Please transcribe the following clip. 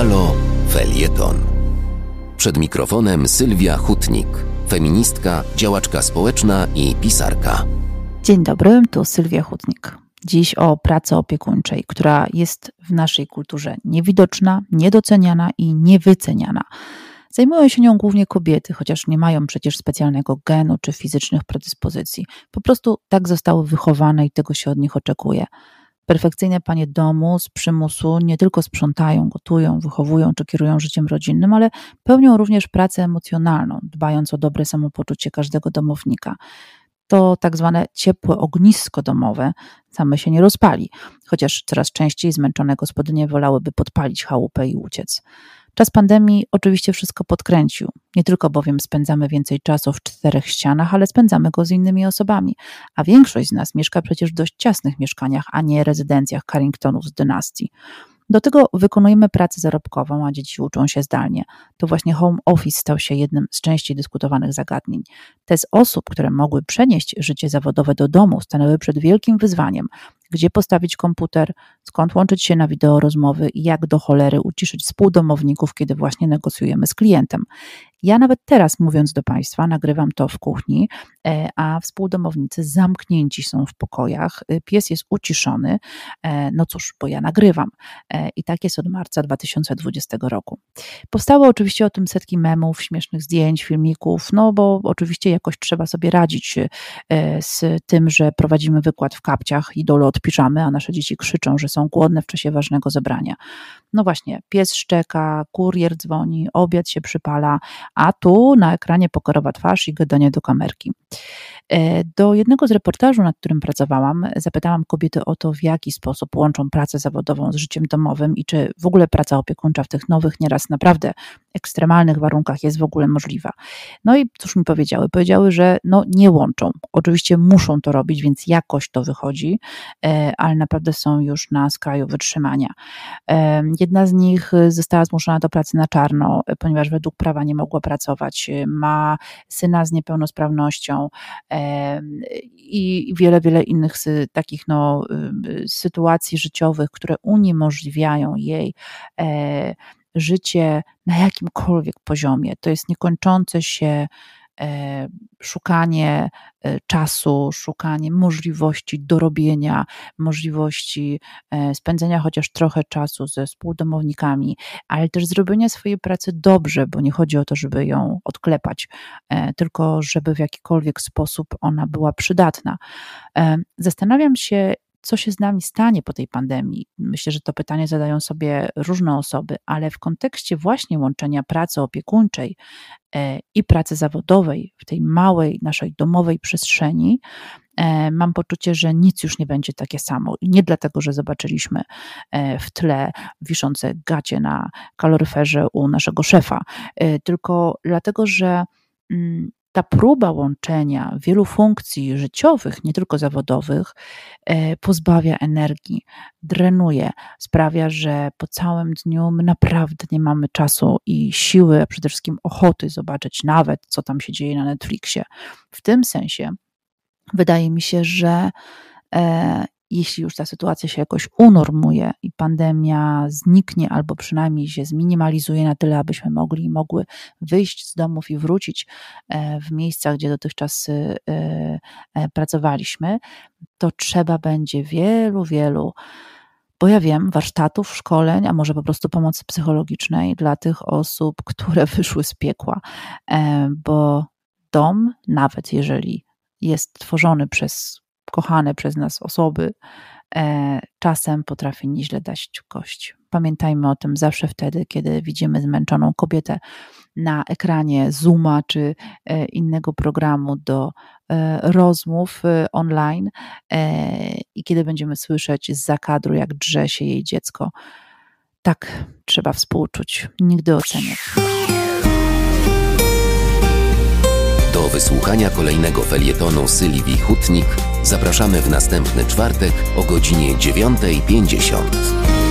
Halo Felieton. Przed mikrofonem Sylwia Hutnik, feministka, działaczka społeczna i pisarka. Dzień dobry, tu Sylwia Hutnik. Dziś o pracy opiekuńczej, która jest w naszej kulturze niewidoczna, niedoceniana i niewyceniana. Zajmują się nią głównie kobiety, chociaż nie mają przecież specjalnego genu czy fizycznych predyspozycji. Po prostu tak zostały wychowane i tego się od nich oczekuje. Perfekcyjne panie domu z przymusu nie tylko sprzątają, gotują, wychowują czy kierują życiem rodzinnym, ale pełnią również pracę emocjonalną, dbając o dobre samopoczucie każdego domownika. To tak zwane ciepłe ognisko domowe same się nie rozpali, chociaż coraz częściej zmęczone gospodynie wolałyby podpalić chałupę i uciec. Czas pandemii oczywiście wszystko podkręcił. Nie tylko bowiem spędzamy więcej czasu w czterech ścianach, ale spędzamy go z innymi osobami. A większość z nas mieszka przecież w dość ciasnych mieszkaniach, a nie rezydencjach Carringtonów z dynastii. Do tego wykonujemy pracę zarobkową, a dzieci uczą się zdalnie. To właśnie home office stał się jednym z częściej dyskutowanych zagadnień. Te z osób, które mogły przenieść życie zawodowe do domu, stanęły przed wielkim wyzwaniem, gdzie postawić komputer, skąd łączyć się na wideo rozmowy i jak do cholery uciszyć współdomowników, kiedy właśnie negocjujemy z klientem. Ja nawet teraz, mówiąc do Państwa, nagrywam to w kuchni, e, a współdomownicy zamknięci są w pokojach. E, pies jest uciszony. E, no cóż, bo ja nagrywam. I tak jest od marca 2020 roku. Powstało oczywiście o tym setki memów, śmiesznych zdjęć, filmików, no bo oczywiście jakoś trzeba sobie radzić z tym, że prowadzimy wykład w kapciach i dole od piżamy, a nasze dzieci krzyczą, że są głodne w czasie ważnego zebrania. No właśnie, pies szczeka, kurier dzwoni, obiad się przypala, a tu na ekranie pokerowa twarz i gadanie do kamerki. E, do jednego z reportażu, nad którym pracowałam, zapytałam kobiety o to, w jaki sposób łączą pracę zawodową z życiem domowym i czy w ogóle praca opiekuńcza w tych nowych, nieraz naprawdę ekstremalnych warunkach jest w ogóle możliwa. No i cóż mi powiedziały? Powiedziały, że no nie łączą. Oczywiście muszą to robić, więc jakoś to wychodzi, e, ale naprawdę są już na skraju wytrzymania. E, jedna z nich została zmuszona do pracy na czarno, ponieważ według prawa nie mogła pracować. Ma syna z niepełnosprawnością i wiele, wiele innych takich no, sytuacji życiowych, które uniemożliwiają jej e, życie na jakimkolwiek poziomie. To jest niekończące się szukanie e, czasu, szukanie możliwości dorobienia, możliwości e, spędzenia chociaż trochę czasu ze współdomownikami, ale też zrobienia swojej pracy dobrze, bo nie chodzi o to, żeby ją odklepać, tylko żeby w jakikolwiek sposób ona była przydatna. Zastanawiam się, co się z nami stanie po tej pandemii? Myślę, że to pytanie zadają sobie różne osoby, ale w kontekście właśnie łączenia pracy opiekuńczej e, i pracy zawodowej w tej małej naszej domowej przestrzeni, e, mam poczucie, że nic już nie będzie takie samo. I nie dlatego, że zobaczyliśmy e, w tle wiszące gacie na kaloryferze u naszego szefa, tylko dlatego, że mm, ta próba łączenia wielu funkcji życiowych, nie tylko zawodowych, e, pozbawia energii, drenuje, sprawia, że po całym dniu my naprawdę nie mamy czasu i siły, a przede wszystkim ochoty zobaczyć nawet, co tam się dzieje na Netflixie. W tym sensie wydaje mi się, że e, jeśli już ta sytuacja się jakoś unormuje i pandemia zniknie, albo przynajmniej się zminimalizuje na tyle, abyśmy mogli i mogły wyjść z domów i wrócić e, w miejsca, gdzie dotychczas e, e, pracowaliśmy, to trzeba będzie wielu, wielu bo ja wiem, warsztatów, szkoleń, a może po prostu pomocy psychologicznej dla tych osób, które wyszły z piekła, bo dom, nawet jeżeli jest tworzony przez kochane przez nas osoby e, czasem potrafi nieźle dać kość. Pamiętajmy o tym zawsze wtedy, kiedy widzimy zmęczoną kobietę na ekranie Zooma czy e, innego programu do e, rozmów online i kiedy będziemy słyszeć z zakadru, jak drze się jej dziecko. Tak, trzeba współczuć, nigdy oceniać. Do wysłuchania kolejnego felietonu Sylwii Hutnik zapraszamy w następny czwartek o godzinie 9.50.